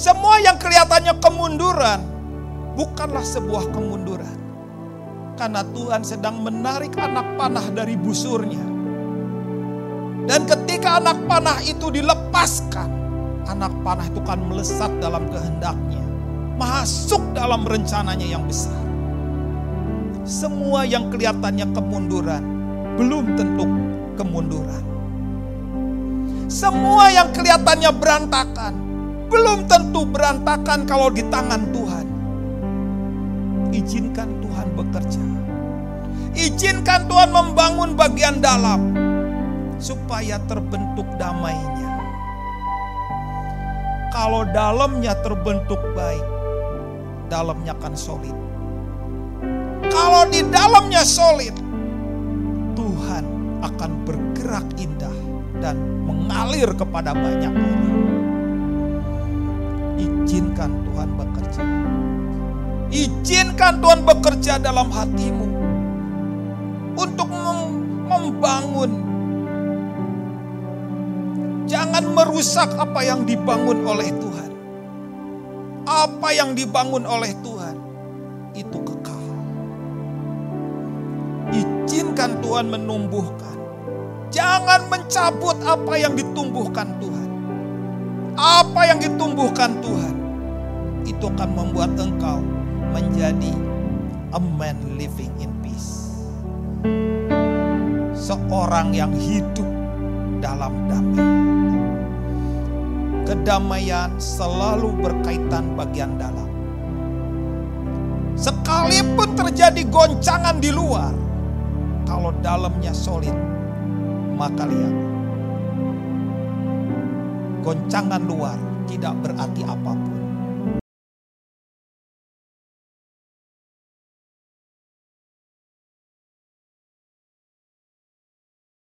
Semua yang kelihatannya kemunduran bukanlah sebuah kemunduran. Karena Tuhan sedang menarik anak panah dari busurnya. Dan ketika anak panah itu dilepaskan, anak panah itu akan melesat dalam kehendaknya. Masuk dalam rencananya yang besar. Semua yang kelihatannya kemunduran, belum tentu kemunduran. Semua yang kelihatannya berantakan, belum tentu berantakan kalau di tangan Tuhan. Izinkan Tuhan bekerja. Izinkan Tuhan membangun bagian dalam supaya terbentuk damainya. Kalau dalamnya terbentuk baik, dalamnya akan solid. Kalau di dalamnya solid, Tuhan akan bergerak indah dan mengalir kepada banyak orang. Izinkan Tuhan bekerja. Izinkan Tuhan bekerja dalam hatimu untuk membangun. Jangan merusak apa yang dibangun oleh Tuhan. Apa yang dibangun oleh Tuhan itu kekal. Izinkan Tuhan menumbuhkan. Jangan mencabut apa yang ditumbuhkan Tuhan. Apa yang ditumbuhkan Tuhan itu akan membuat engkau menjadi a man living in peace. Seorang yang hidup dalam damai. Kedamaian selalu berkaitan bagian dalam. Sekalipun terjadi goncangan di luar, kalau dalamnya solid, maka lihat. Goncangan luar tidak berarti apa pun